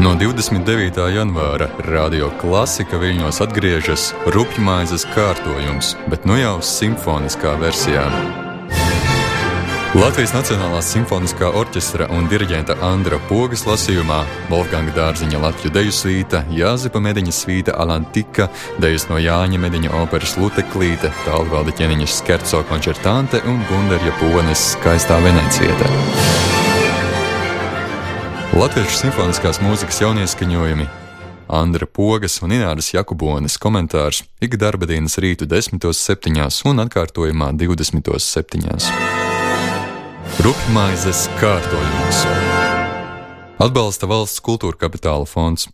No 29. janvāra radio klasika viļņos atgriežas rupjmaizes kārtojums, bet nu jau simfoniskā versijā. Latvijas Nacionālās simfoniskā orķestra un diriģenta Andra Pogas lasījumā Wolfganga Dārziņa Latviju deju svīta, Jāzepa Mediņa svīta Alantika, dejas no Jāņa Mediņa operas Luteklīte, Tālvalda ķeniņas skerco koncertante un Gundarja Pones skaistā Venecieta. Latviešu simfoniskās mūzikas jaunieskaņojumi, Andra Pogas un Ināras Jakubones komentārs ik darba dienas rītu 10.7. un atkārtojumā 20.7. Rupmaizes kārtojums. Atbalsta valsts kultūra kapitāla fonds.